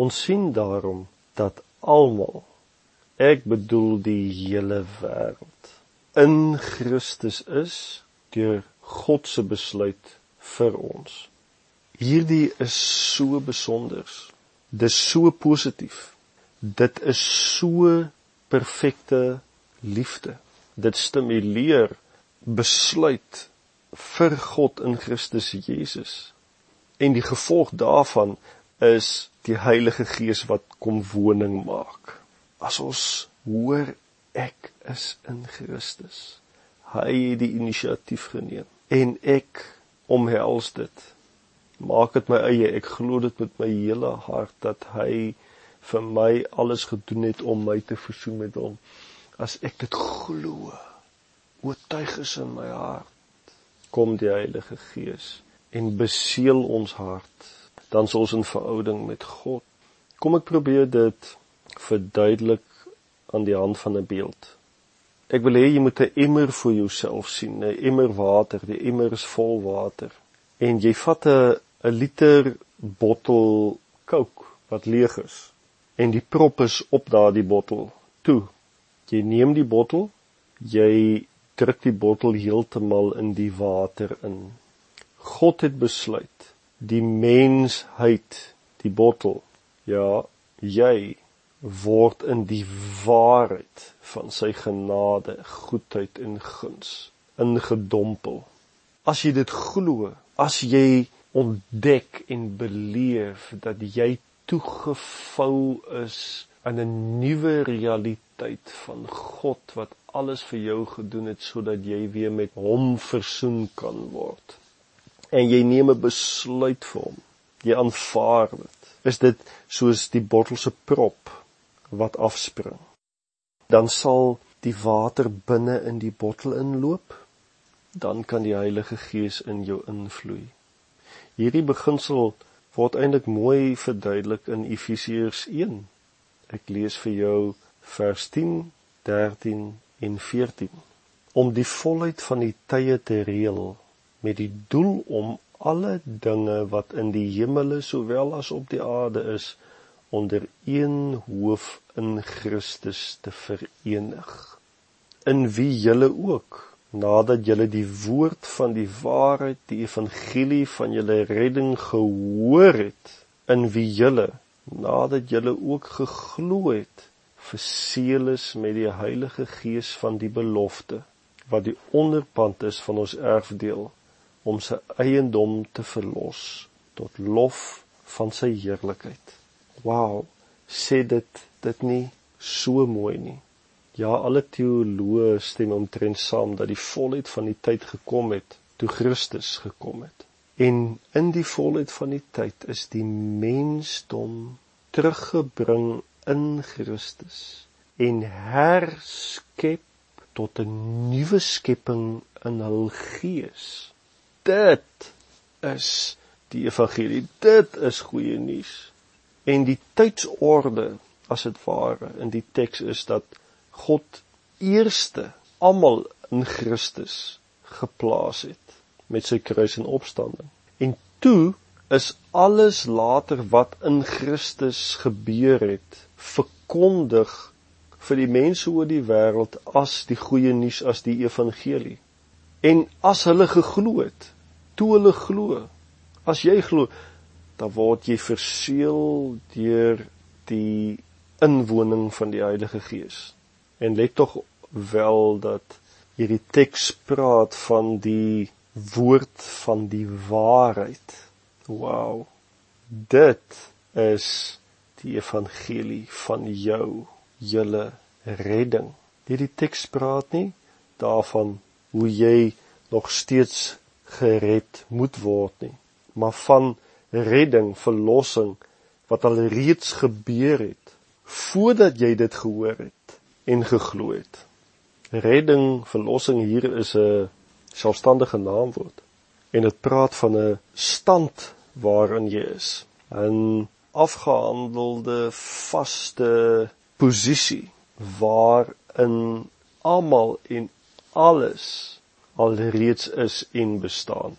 Ons sien daarom dat almal ek bedoel die hele wêreld in Christus is deur God se besluit vir ons. Hierdie is so besonder. Dis so positief. Dit is so perfekte liefde. Dit stimuleer besluit vir God in Christus Jesus. En die gevolg daarvan is die Heilige Gees wat kom woning maak. As ons hoor ek is in Christus. Hy het die inisiatief geneem en ek omhels dit. Maak dit my eie. Ek glo dit met my hele hart dat hy vir my alles gedoen het om my te versoen met hom. As ek dit glo, oortuig is in my hart, kom die Heilige Gees en beseël ons hart. Dan sal ons in verhouding met God. Kom ek probeer dit verduidelik aan die hand van 'n beeld. Ek wil hê jy moet 'n emmer vir jouself sien, 'n emmer water, die emmer is vol water. En jy vat 'n 'n liter bottel Coke wat leeg is en die prop is op daardie bottel. Toe, jy neem die bottel, jy druk die bottel heeltemal in die water in. God het besluit die mensheid, die bottel, ja, jy word in die waarheid van sy genade, goedheid en guns ingedompel. As jy dit glo, as jy ontdek en beleef dat jy toegevou is in 'n nuwe realiteit van God wat alles vir jou gedoen het sodat jy weer met hom versoen kan word. En jy neem 'n besluit vir hom. Jy aanvaar dit. Is dit soos die bottel se prop wat afspring. Dan sal die water binne in die bottel inloop. Dan kan die Heilige Gees in jou invloei. Hierdie beginsel word eintlik mooi verduidelik in Efesiërs 1. Ek lees vir jou vers 10, 13 en 14. Om die volheid van die tye te reël met die doel om alle dinge wat in die hemele sowel as op die aarde is onder een hoof in Christus te verenig. In wie julle ook nadat julle die woord van die waarheid die evangelie van julle redding gehoor het in wie julle nadat julle ook geglo het verseël is met die Heilige Gees van die belofte wat die onderpand is van ons erfdeel om sy eiendom te verlos tot lof van sy heerlikheid wow, sê dit dit nie so mooi nie. Ja, alle teoloë stem omtrent saam dat die volheid van die tyd gekom het toe Christus gekom het. En in die volheid van die tyd is die mensdom teruggebring in Christus en herskep tot 'n nuwe skepping in hul gees. Dit is die evangelie. Dit is goeie nuus. En die tydsorde as dit ware in die teks is dat God eerste almal in Christus geplaas het met sy kruis en opstanding. En toe is alles later wat in Christus gebeur het verkondig vir die mense oor die wêreld as die goeie nuus as die evangelie. En as hulle geglo het, toe hulle glo, as jy glo, dan word jy verseël deur die inwoning van die Heilige Gees. En let tog wel dat hierdie teks praat van die woord van die waarheid. Wow. Dit is die evangelie van jou, julle redding. Hierdie teks praat nie daarvan hoe jy nog steeds gered moet word nie, maar van redding, verlossing wat al reeds gebeur het voordat jy dit gehoor het en geglo het. Redding, verlossing hier is 'n selfstandige naamwoord en dit praat van 'n stand waarin jy is, 'n afgehandelde vaste posisie waarin almal en alles al reeds is en bestaan